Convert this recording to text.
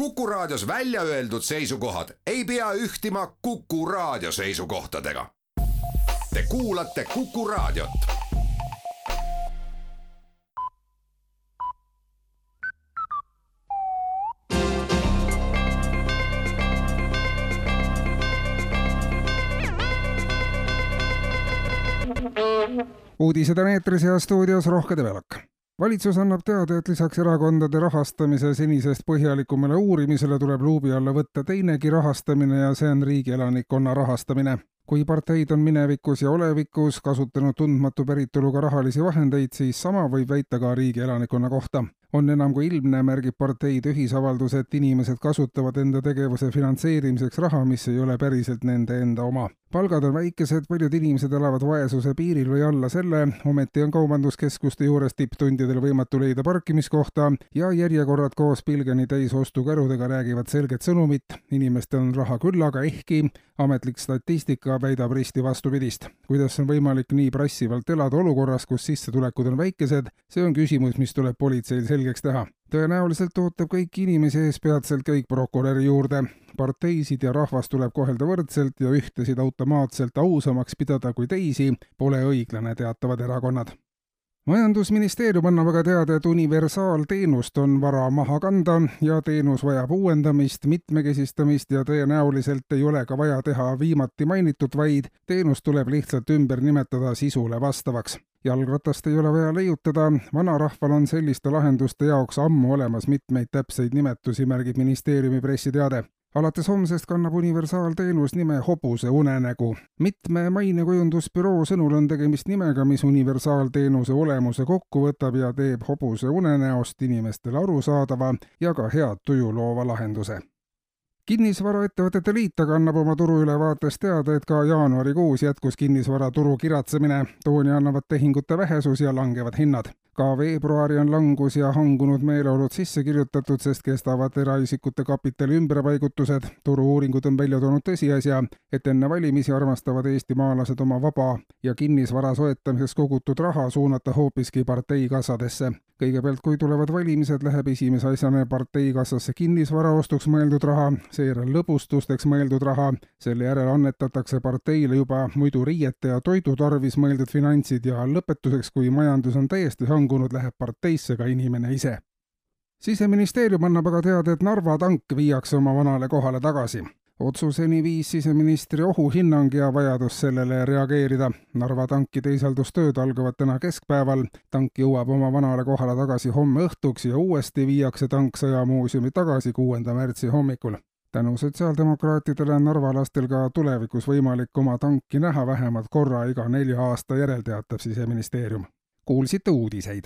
Kuku Raadios välja öeldud seisukohad ei pea ühtima Kuku Raadio seisukohtadega. Te kuulate Kuku Raadiot. uudised on eetris ja stuudios Rohke Debelak valitsus annab teada, et lisaks erakondade rahastamise senisest põhjalikumale uurimisele tuleb luubi alla võtta teinegi rahastamine ja see on riigi elanikkonna rahastamine. kui parteid on minevikus ja olevikus kasutanud tundmatu päritoluga rahalisi vahendeid, siis sama võib väita ka riigi elanikkonna kohta on enam kui ilmne, märgib parteide ühisavaldus, et inimesed kasutavad enda tegevuse finantseerimiseks raha, mis ei ole päriselt nende enda oma palgad on väikesed, paljud inimesed elavad vaesuse piiril või alla selle, ometi on kaubanduskeskuste juures tipptundidel võimatu leida parkimiskohta ja järjekorrad koos pilgeni täis ostukärudega räägivad selget sõnumit, inimestel on raha küllaga, ehkki ametlik statistika väidab risti vastupidist. kuidas on võimalik nii prassivalt elada olukorras, kus sissetulekud on väikesed, see on küsimus, mis tuleb politseil selgeks teha tõenäoliselt ootab kõiki inimesi ees peatselt käik prokuröri juurde. parteisid ja rahvast tuleb kohelda võrdselt ja ühtesid automaatselt ausamaks pidada kui teisi pole õiglane, teatavad erakonnad majandusministeerium annab aga teada, et universaalteenust on vara maha kanda ja teenus vajab uuendamist, mitmekesistamist ja tõenäoliselt ei ole ka vaja teha viimati mainitut, vaid teenus tuleb lihtsalt ümber nimetada sisule vastavaks. Jalgratast ei ole vaja leiutada, vanarahval on selliste lahenduste jaoks ammu olemas mitmeid täpseid nimetusi, märgib ministeeriumi pressiteade alates homsest kannab universaalteenus nime Hobuse unenägu. mitme mainekujundusbüroo sõnul on tegemist nimega, mis universaalteenuse olemuse kokku võtab ja teeb hobuse unenäost inimestele arusaadava ja ka head tuju loova lahenduse kinnisvaraettevõtete Liit aga annab oma turuülevaates teada, et ka jaanuarikuus jätkus kinnisvaraturu kiratsemine. tooni annavad tehingute vähesus ja langevad hinnad. Ka veebruari on langus ja hangunud meeleolud sisse kirjutatud, sest kestavad eraisikute kapitali ümberpaigutused. turu-uuringud on välja toonud tõsiasja, et enne valimisi armastavad eestimaalased oma vaba ja kinnisvara soetamiseks kogutud raha suunata hoopiski parteikassadesse kõigepealt, kui tulevad valimised, läheb esimese asjana parteikassasse kinnisvara ostuks mõeldud raha, seejärel lõbustusteks mõeldud raha, selle järel annetatakse parteile juba muidu riiete ja toidu tarvis mõeldud finantsid ja lõpetuseks, kui majandus on täiesti hangunud, läheb parteisse ka inimene ise. Siseministeerium annab aga teada, et Narva tank viiakse oma vanale kohale tagasi otsuseni viis siseministri ohuhinnang ja vajadus sellele reageerida. Narva tanki teisaldustööd algavad täna keskpäeval, tank jõuab oma vanale kohale tagasi homme õhtuks ja uuesti viiakse tank sõjamuuseumi tagasi kuuenda märtsi hommikul. tänu sotsiaaldemokraatidele on narvalastel ka tulevikus võimalik oma tanki näha vähemalt korra iga nelja aasta järel, teatab siseministeerium. kuulsite uudiseid